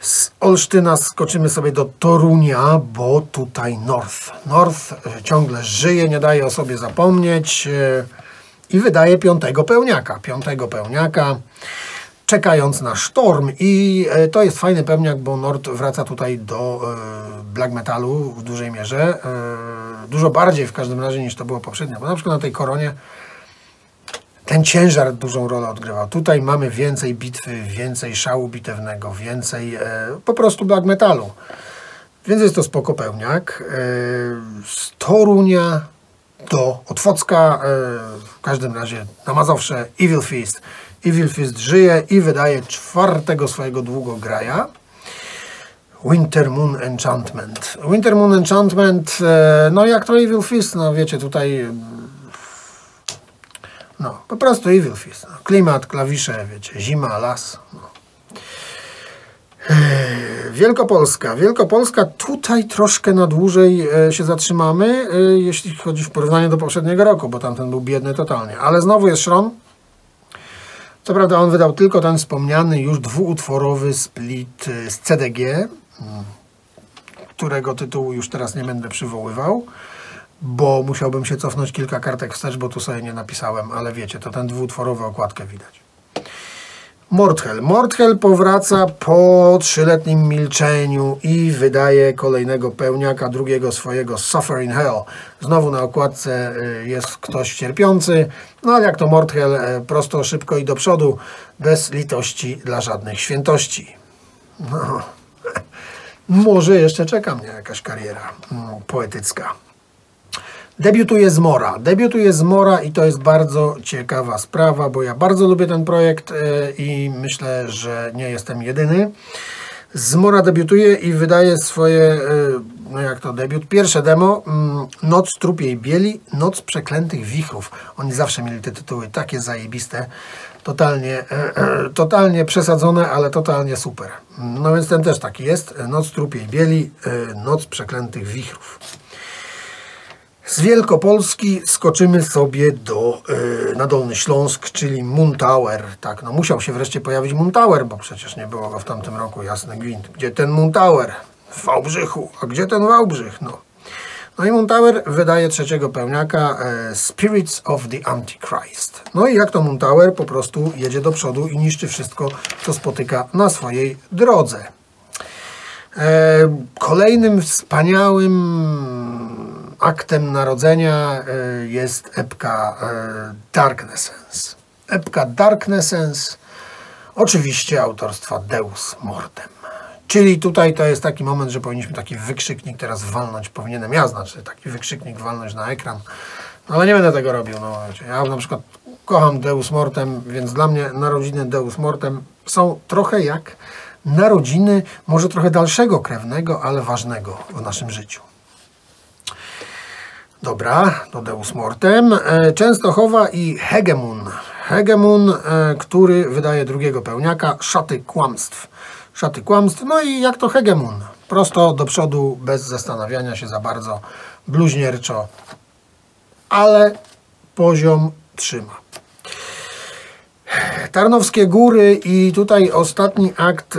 Z Olsztyna skoczymy sobie do Torunia, bo tutaj North. North e, ciągle żyje, nie daje o sobie zapomnieć e, i wydaje piątego pełniaka. Piątego pełniaka, czekając na sztorm. I to jest fajny pełniak, bo Nord wraca tutaj do black metalu w dużej mierze. Dużo bardziej w każdym razie niż to było poprzednio, bo na przykład na tej koronie ten ciężar dużą rolę odgrywał. Tutaj mamy więcej bitwy, więcej szału bitewnego, więcej e, po prostu black metalu. Więc jest to spoko pełniak. E, z Torunia do Otwocka, e, w każdym razie na Mazowsze Evil Fist. Evil Fist żyje i wydaje czwartego swojego długograja. Winter Moon Enchantment. Winter Moon Enchantment, e, no jak to Evil Fist, no wiecie, tutaj No, po prostu Evil Fist. No, klimat, klawisze, wiecie, zima, las. No. Eee, Wielkopolska. Wielkopolska tutaj troszkę na dłużej e, się zatrzymamy, e, jeśli chodzi w porównaniu do poprzedniego roku, bo tamten był biedny totalnie. Ale znowu jest Szron. Co prawda on wydał tylko ten wspomniany już dwuutworowy split e, z CDG, mm, którego tytułu już teraz nie będę przywoływał, bo musiałbym się cofnąć kilka kartek wstecz, bo tu sobie nie napisałem, ale wiecie, to ten dwuutworowy okładkę widać. Mordhel. Mordhel powraca po trzyletnim milczeniu i wydaje kolejnego pełniaka, drugiego swojego Suffer in Hell. Znowu na okładce y, jest ktoś cierpiący, no ale jak to Mordhel, y, prosto, szybko i do przodu, bez litości dla żadnych świętości. No. Może jeszcze czeka mnie jakaś kariera mm, poetycka. Debiutuje Zmora. Debiutuje Zmora i to jest bardzo ciekawa sprawa, bo ja bardzo lubię ten projekt e, i myślę, że nie jestem jedyny. Zmora debiutuje i wydaje swoje, e, no jak to debiut, pierwsze demo mm, Noc trupiej bieli, Noc przeklętych wichrów. Oni zawsze mieli te tytuły takie zajebiste, totalnie, e, totalnie przesadzone, ale totalnie super. No więc ten też taki jest. Noc trupiej bieli, Noc przeklętych wichrów. Z Wielkopolski skoczymy sobie do, yy, na Dolny Śląsk, czyli Muntower. Tak, no musiał się wreszcie pojawić Muntower, bo przecież nie było go w tamtym roku, jasny gwint. Gdzie ten Muntower? W Wałbrzychu. A gdzie ten Wałbrzych? No. No i Muntower wydaje trzeciego pełniaka e, Spirits of the Antichrist. No i jak to Muntower po prostu jedzie do przodu i niszczy wszystko, co spotyka na swojej drodze. E, kolejnym wspaniałym aktem narodzenia e, jest epka e, Darknessence. Epka Darknessence, oczywiście autorstwa Deus Mortem. Czyli tutaj to jest taki moment, że powinniśmy taki wykrzyknik teraz walnąć, powinienem ja znaczy taki wykrzyknik walnąć na ekran, no, ale nie będę tego robił. No, ja na przykład kocham Deus Mortem, więc dla mnie narodziny Deus Mortem są trochę jak narodziny może trochę dalszego krewnego, ale ważnego w naszym życiu. Dobra, to Deus Mortem. E, Częstochowa i Hegemon. Hegemon, e, który wydaje drugiego pełniaka, Szaty Kłamstw. Szaty Kłamstw, no i jak to Hegemon? Prosto do przodu, bez zastanawiania się za bardzo, bluźnierczo, ale poziom trzyma. Tarnowskie Góry i tutaj ostatni akt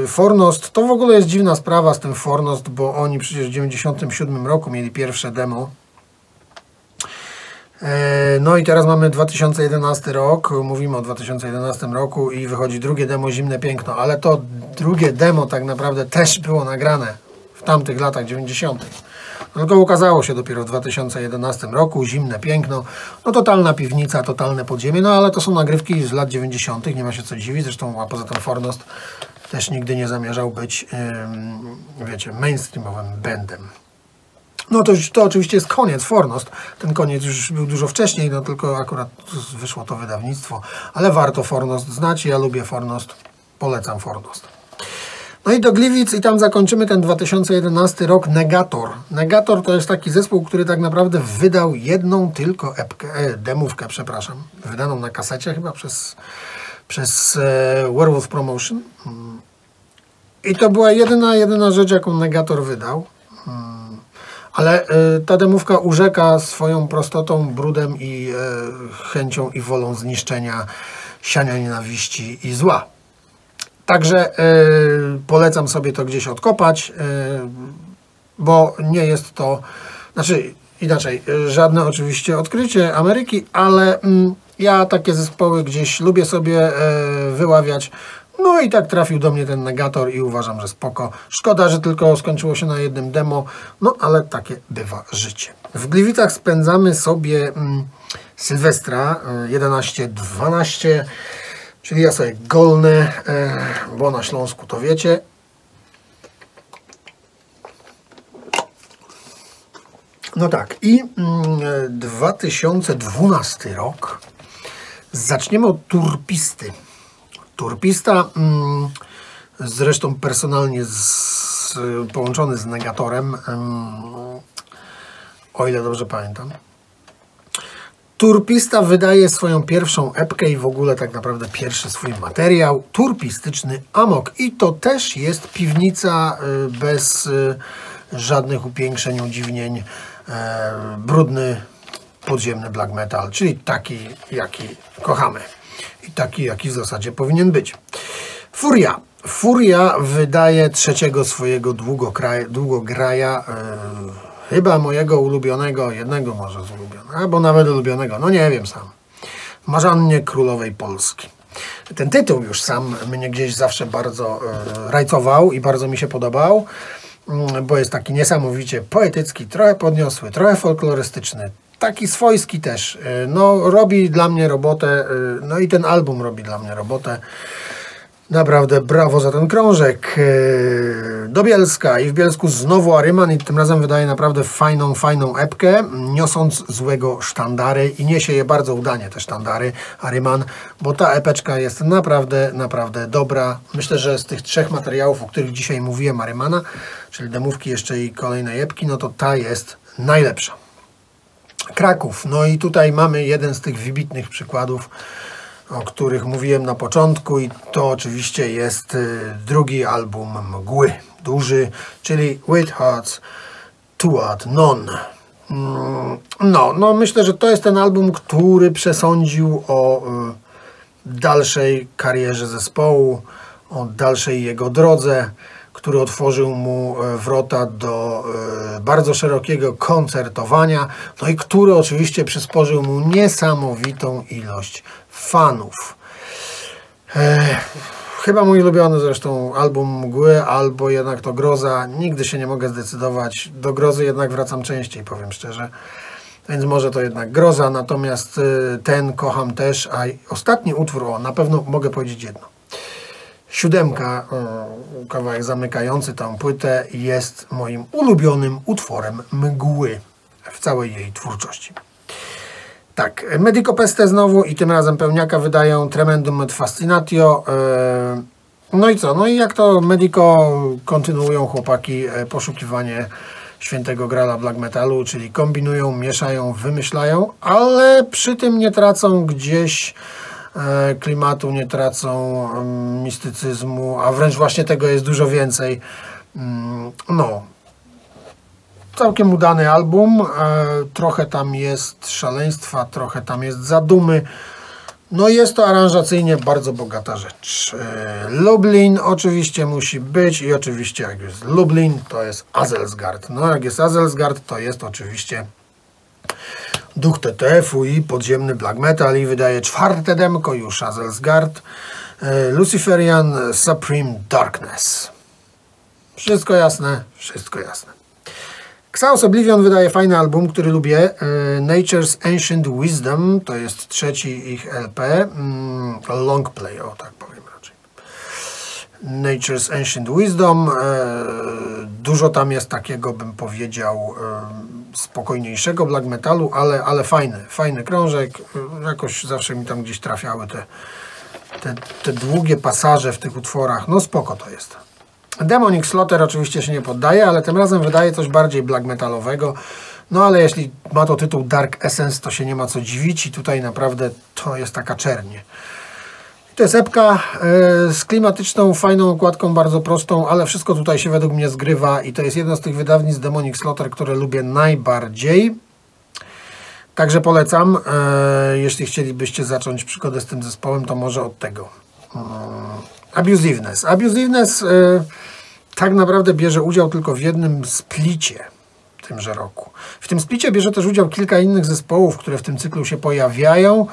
yy, Fornost. To w ogóle jest dziwna sprawa z tym Fornost, bo oni przecież w 1997 roku mieli pierwsze demo. E, no i teraz mamy 2011 rok, mówimy o 2011 roku i wychodzi drugie demo Zimne Piękno, ale to drugie demo tak naprawdę też było nagrane w tamtych latach 90. No to ukazało się dopiero w 2011 roku, Zimne Piękno, no totalna piwnica, totalne podziemie, no ale to są nagrywki z lat 90., nie ma się co dziwić, zresztą a poza tym Fornost też nigdy nie zamierzał być, yy, wiecie, mainstreamowym bandem. No to, to oczywiście jest koniec, Fornost. Ten koniec już był dużo wcześniej, no tylko akurat wyszło to wydawnictwo, ale warto Fornost znać, ja lubię Fornost, polecam Fornost. No i do Gliwic i tam zakończymy ten 2011 rok Negator. Negator to jest taki zespół, który tak naprawdę wydał jedną tylko epkę, e, demówkę, przepraszam, wydaną na kasecie chyba przez, przez e, Werewolf Promotion. Mm. I to była jedyna, jedyna rzecz, jaką Negator wydał. Ale y, ta demówka urzeka swoją prostotą, brudem i y, chęcią i wolą zniszczenia, siania nienawiści i zła. Także y, polecam sobie to gdzieś odkopać, bo nie jest to, znaczy inaczej, żadne oczywiście odkrycie Ameryki, ale mm, ja takie zespoły gdzieś lubię sobie wyławiać, no i tak trafił do mnie ten negator i uważam, że spoko. Szkoda, że tylko skończyło się na jednym demo, no ale takie bywa życie. W Gliwicach spędzamy sobie mm, Sylwestra 11-12, e, czyli ja sobie golnę, e, bo na Śląsku to wiecie. No tak, i mm, 2012 rok. Zaczniemy od turpisty. Turpista, mm, zresztą personalnie z, połączony z negatorem, o ile dobrze pamiętam. Turpista wydaje swoją pierwszą epkę i w ogóle tak naprawdę pierwszy swój materiał, turpistyczny Amok. I to też jest piwnica y, bez y, żadnych upiększeń, udziwnień, e, brudny, podziemny black metal, czyli taki, jaki kochamy i taki, jaki w zasadzie powinien być. Furia. Furia wydaje trzeciego swojego długograja, długograja yy, chyba mojego ulubionego, jednego może z ulubionych, albo nawet ulubionego, no nie wiem sam. Marzannie Królowej Polski. Ten tytuł już sam mnie gdzieś zawsze bardzo yy, rajcował i bardzo mi się podobał, yy, bo jest taki niesamowicie poetycki, trochę podniosły, trochę folklorystyczny, taki swojski też. Y, no, robi dla mnie robotę, y, no i ten album robi dla mnie robotę. Naprawdę brawo za ten krążek. Y, do Bielska i w Bielsku znowu Aryman i tym razem wydaje naprawdę fajną, fajną epkę, niosąc złego sztandary i niesie je bardzo udanie te sztandary Aryman, bo ta epeczka jest naprawdę, naprawdę dobra. Myślę, że z tych trzech materiałów, o których dzisiaj mówiłem Arymana, czyli demówki jeszcze i kolejne epki, no to ta jest najlepsza. Kraków. No i tutaj mamy jeden z tych wybitnych przykładów, o których mówiłem na początku i to oczywiście jest y, drugi album Mgły, duży, czyli With Hearts to Ad Non. Mm, no, no myślę, że to jest ten album, który przesądził o y, dalszej karierze zespołu, o dalszej jego drodze który otworzył mu e, wrota do e, bardzo szerokiego koncertowania, no i który oczywiście przysporzył mu niesamowitą ilość fanów. E, chyba mój ulubiony zresztą album Mgły, albo jednak to Groza. Nigdy się nie mogę zdecydować. Do Grozy jednak wracam częściej, powiem szczerze. Więc może to jednak Groza, natomiast ten kocham też, a ostatni utwór, o, na pewno mogę powiedzieć jedno. Siódemka, kawałek zamykający tą płytę, jest moim ulubionym utworem mgły w całej jej twórczości. Tak, Medico Peste znowu i tym razem pełniaka wydają Tremendum et Fascinatio. E, no i co? No i jak to Medico kontynuują chłopaki e, poszukiwanie świętego grala black metalu, czyli kombinują, mieszają, wymyślają, ale przy tym nie tracą gdzieś klimatu, nie tracą mm, mistycyzmu, a wręcz właśnie tego jest dużo więcej. Mm, no, całkiem udany album. E, trochę tam jest szaleństwa, trochę tam jest zadumy. No jest to aranżacyjnie bardzo bogata rzecz. E, Lublin oczywiście musi być i oczywiście jak jest Lublin, to jest Azelsgard. No jak jest Azelsgard, to jest oczywiście duch TTF-u i podziemny black metal i wydaje czwarte demko już Azelsgard e, Luciferian Supreme Darkness. Wszystko jasne, wszystko jasne. Xaos Oblivion wydaje fajny album, który lubię. E, Nature's Ancient Wisdom to jest trzeci ich LP. Mm, long play, o tak powiem. Nature's Ancient Wisdom. E, dużo tam jest takiego, bym powiedział, spokojniejszego black metalu, ale, ale fajny, fajny krążek. Jakoś zawsze mi tam gdzieś trafiały te, te, te długie pasaże w tych utworach. No spoko to jest. Demonic Slaughter oczywiście się nie poddaje, ale tym razem wydaje coś bardziej black metalowego. No ale jeśli ma to tytuł Dark Essence, to się nie ma co dziwić i tutaj naprawdę to jest taka czernie. To jest epka e, z klimatyczną, fajną okładką, bardzo prostą, ale wszystko tutaj się według mnie zgrywa i to jest jedno z tych wydawnictw Demonic Slaughter, które lubię najbardziej. Także polecam. E, jeśli chcielibyście zacząć przygodę z tym zespołem, to może od tego. Mm, Abusiveness. Abusiveness e, tak naprawdę bierze udział tylko w jednym splicie tymże roku. W tym splicie bierze też udział kilka innych zespołów, które w tym cyklu się pojawiają.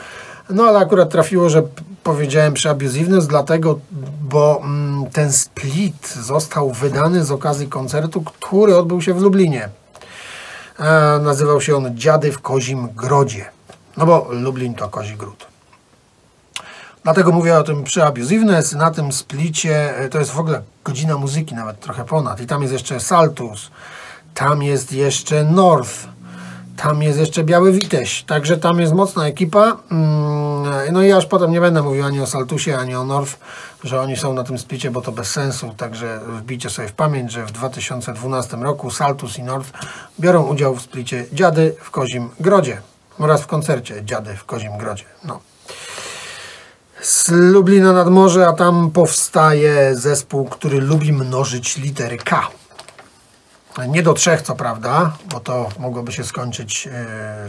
No ale akurat trafiło, że powiedziałem przy Abusiveness, dlatego, bo mm, ten split został wydany z okazji koncertu, który odbył się w Lublinie. E, nazywał się on Dziady w Kozim Grodzie. No bo Lublin to Kozi Gród. Dlatego mówię o tym przy Abusiveness. Na tym splicie e, to jest w ogóle godzina muzyki, nawet trochę ponad. I tam jest jeszcze Saltus, tam jest jeszcze North, tam jest jeszcze Biały Witeś, także tam jest mocna ekipa. Mm, no i już potem nie będę mówił ani o Saltusie, ani o North, że oni są na tym spicie, bo to bez sensu. Także wbijcie sobie w pamięć, że w 2012 roku Saltus i North biorą udział w splicie Dziady w Kozim Grodzie. Oraz w koncercie Dziady w Kozim Grodzie. No. Z Lublina nad morze, a tam powstaje zespół, który lubi mnożyć litery K. Nie do trzech, co prawda, bo to mogłoby się skończyć e,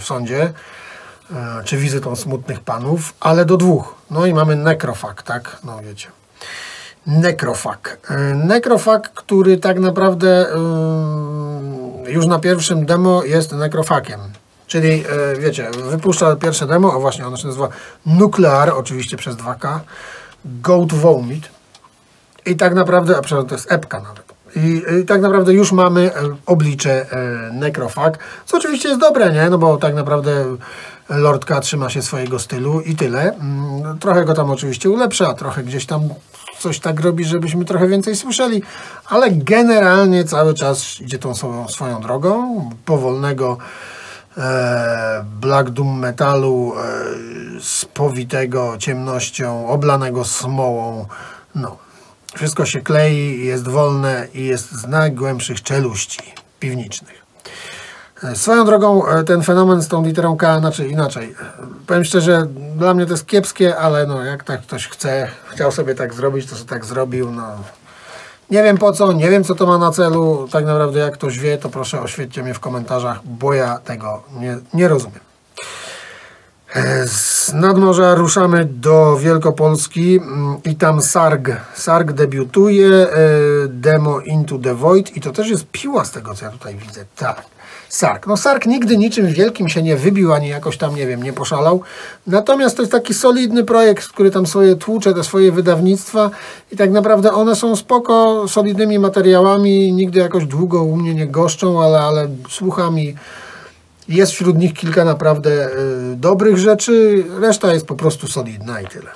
w sądzie, e, czy wizytą smutnych panów, ale do dwóch. No i mamy nekrofag, tak? No wiecie. Nekrofag. E, Nekrofag, który tak naprawdę już na pierwszym demo jest nekrofakiem. Czyli, wiecie, wypuszcza pierwsze demo, a właśnie ono się nazywa Nuclear, oczywiście przez 2K, Goat Vomit. I tak naprawdę, a przepraszam, to jest epka nawet. I, I tak naprawdę już mamy e, oblicze e, Necrofag, co oczywiście jest dobre, nie? No bo tak naprawdę Lordka trzyma się swojego stylu i tyle. Mm, Trochę go tam oczywiście ulepsza, trochę gdzieś tam coś tak robi, żebyśmy trochę więcej słyszeli, ale generalnie cały czas idzie tą swoją, swoją drogą, powolnego e, black doom metalu e, spowitego ciemnością, oblanego smołą, no. Wszystko się klei, jest wolne i jest z najgłębszych czeluści piwniczych. E, Swoją drogą e, ten fenomen z tą literą K, znaczy inaczej. e, Powiem szczerze, dla mnie to jest kiepskie, ale no jak tak ktoś chce, chciał sobie tak zrobić, to sobie tak zrobił. No. Nie wiem po co, nie wiem co to ma na celu. Tak naprawdę jak ktoś wie, to proszę oświećcie mnie w komentarzach, bo ja tego nie, nie rozumiem. E, Z nadmorza ruszamy do Wielkopolski mm, i tam Sarg. Sarg debiutuje, e, demo Into the Void i to też jest piła z tego, co ja tutaj widzę. Tak. Sarg. No Sarg nigdy niczym wielkim się nie wybił, ani jakoś tam, nie wiem, nie poszalał. Natomiast to jest taki solidny projekt, który tam sobie tłucze te swoje wydawnictwa i tak naprawdę one są spoko, solidnymi materiałami, nigdy jakoś długo u mnie nie goszczą, ale, ale słucham i jest wśród nich kilka naprawdę y, dobrych rzeczy, reszta jest po prostu solidna i tyle.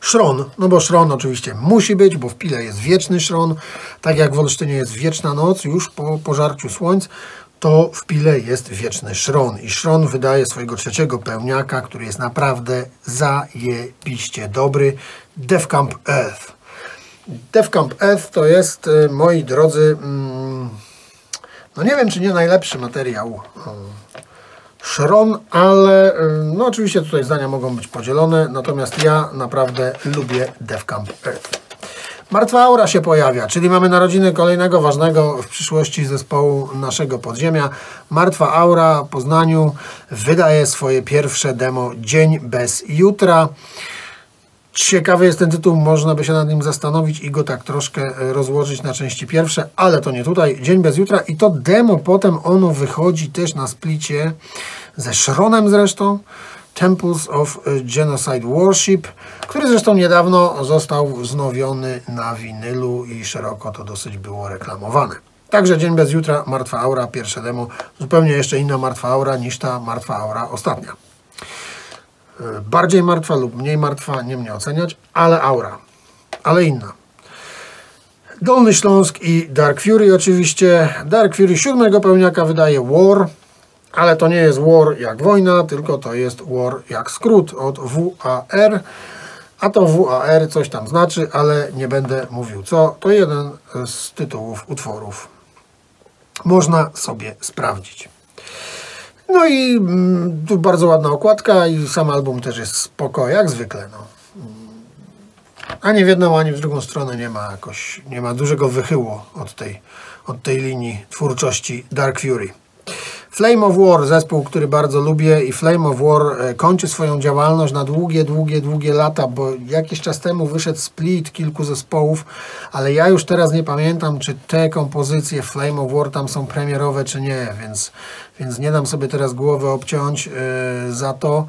Szron, no bo szron oczywiście musi być, bo w Pile jest wieczny szron, tak jak w Olsztynie jest wieczna noc już po pożarciu słońc, to w Pile jest wieczny szron i szron wydaje swojego trzeciego pełniaka, który jest naprawdę zajebiście dobry, Defcamp Earth. Defcamp Earth to jest, y, moi drodzy, mm, no nie wiem, czy nie najlepszy materiał o, Szron, ale y, no oczywiście tutaj zdania mogą być podzielone, natomiast ja naprawdę lubię Defcamp Earth. Martwa Aura się pojawia, czyli mamy narodziny kolejnego ważnego w przyszłości zespołu naszego podziemia. Martwa Aura w Poznaniu wydaje swoje pierwsze demo Dzień bez jutra. Ciekawy jest ten tytuł, można by się nad nim zastanowić i go tak troszkę e, rozłożyć na części pierwsze, ale to nie tutaj. Dzień bez jutra i to demo potem ono wychodzi też na splicie ze Szronem zresztą. Temples of e, Genocide Worship, który zresztą niedawno został wznowiony na winylu i szeroko to dosyć było reklamowane. Także Dzień bez jutra, Martwa Aura, pierwsze demo, zupełnie jeszcze inna Martwa Aura niż ta Martwa Aura ostatnia bardziej martwa lub mniej martwa, nie mnie oceniać, ale aura, ale inna. Dolny Śląsk i Dark Fury oczywiście. Dark Fury siódmego pełniaka wydaje War, ale to nie jest War jak wojna, tylko to jest War jak skrót od WAR. A to WAR coś tam znaczy, ale nie będę mówił co. To jeden z tytułów utworów. Można sobie sprawdzić. No i mm, tu bardzo ładna okładka i sam album też jest spoko, jak zwykle. No. Ani w jedną, ani w drugą stronę nie ma jakoś, nie ma dużego wychyłu od tej, od tej linii twórczości Dark Fury. Flame of War, zespół, który bardzo lubię i Flame of War e, kończy swoją działalność na długie, długie, długie lata, bo jakiś czas temu wyszedł split kilku zespołów, ale ja już teraz nie pamiętam, czy te kompozycje Flame of War tam są premierowe, czy nie, więc, więc nie dam sobie teraz głowy obciąć e, za to.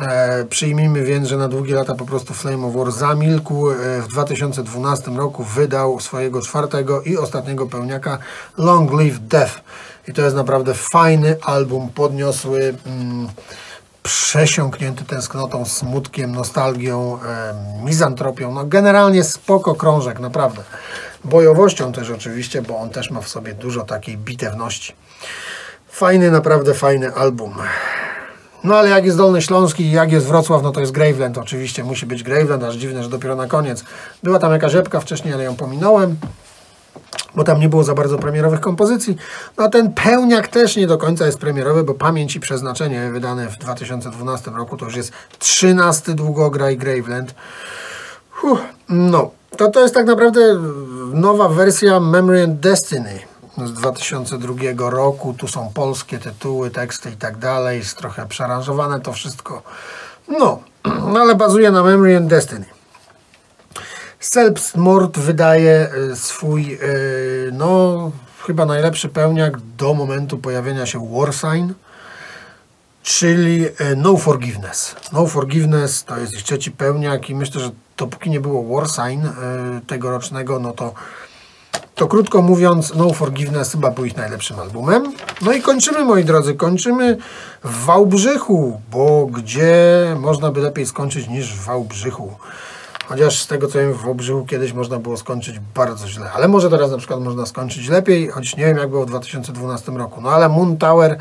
E, przyjmijmy więc, że na długie lata po prostu Flame of War zamilkł. E, w 2012 roku wydał swojego czwartego i ostatniego pełniaka Long Live Death. I to jest naprawdę fajny album, podniosły, mm, przesiąknięty tęsknotą, smutkiem, nostalgią, e, mizantropią. No generalnie spoko krążek, naprawdę. Bojowością też oczywiście, bo on też ma w sobie dużo takiej bitewności. Fajny, naprawdę fajny album. No ale jak jest Dolny Śląski jak jest Wrocław, no to jest Graveland. Oczywiście musi być Graveland, aż dziwne, że dopiero na koniec. Była tam jakaś rzepka wcześniej, ale ją pominąłem. Bo tam nie było za bardzo premierowych kompozycji. No a ten pełniak też nie do końca jest premierowy, bo Pamięć i Przeznaczenie wydane w 2012 roku to już jest 13 długograj Graveland. Huh, no, to to jest tak naprawdę nowa wersja Memory and Destiny z 2002 roku. Tu są polskie tytuły, teksty i tak dalej. Jest trochę przearanżowane to wszystko. No, ale bazuje na Memory and Destiny. Selbstmord wydaje y, swój, y, no, chyba najlepszy pełniak do momentu pojawienia się Warsign, czyli y, No Forgiveness. No Forgiveness to jest ich trzeci pełniak i myślę, że dopóki nie było Warsign tegorocznego, no to to krótko mówiąc, No Forgiveness chyba był ich najlepszym albumem. No i kończymy, moi drodzy, kończymy w Wałbrzychu, bo gdzie można by lepiej skończyć niż w Wałbrzychu? Chociaż z tego co wiem, w Wałbrzychu kiedyś można było skończyć bardzo źle. Ale może teraz na przykład można skończyć lepiej, choć nie wiem jak było w 2012 roku. No ale Moon Tower e,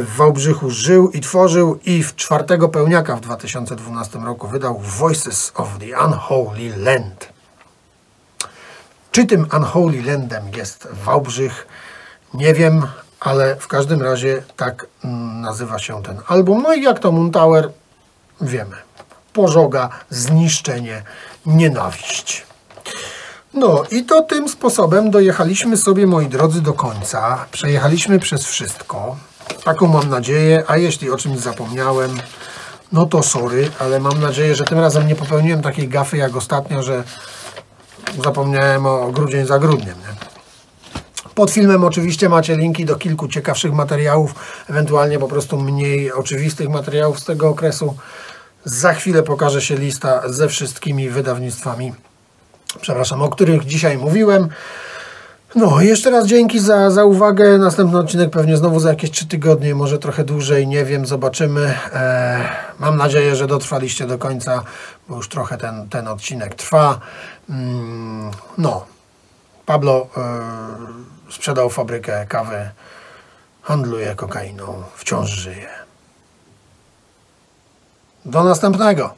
w Wałbrzychu żył i tworzył i w czwartego pełniaka w 2012 roku wydał Voices of the Unholy Land. Czy tym Unholy Landem jest Wałbrzych? Nie wiem, ale w każdym razie tak mm, nazywa się ten album. No i jak to Moon Tower? Wiemy pożoga, zniszczenie, nienawiść. No i to tym sposobem dojechaliśmy sobie, moi drodzy, do końca. Przejechaliśmy przez wszystko. Taką mam nadzieję, a jeśli o czymś zapomniałem, no to sorry, ale mam nadzieję, że tym razem nie popełniłem takiej gafy jak ostatnio, że zapomniałem o grudzień za grudniem. Nie? Pod filmem oczywiście macie linki do kilku ciekawszych materiałów, ewentualnie po prostu mniej oczywistych materiałów z tego okresu. Za chwilę pokaże się lista ze wszystkimi wydawnictwami, przepraszam, o których dzisiaj mówiłem. No, jeszcze raz dzięki za, za uwagę. Następny odcinek pewnie znowu za jakieś 3 tygodnie, może trochę dłużej, nie wiem, zobaczymy. E, mam nadzieję, że dotrwaliście do końca, bo już trochę ten, ten odcinek trwa. Mm, no, Pablo e, sprzedał fabrykę kawy, handluje kokainą, wciąż żyje. Do następnego.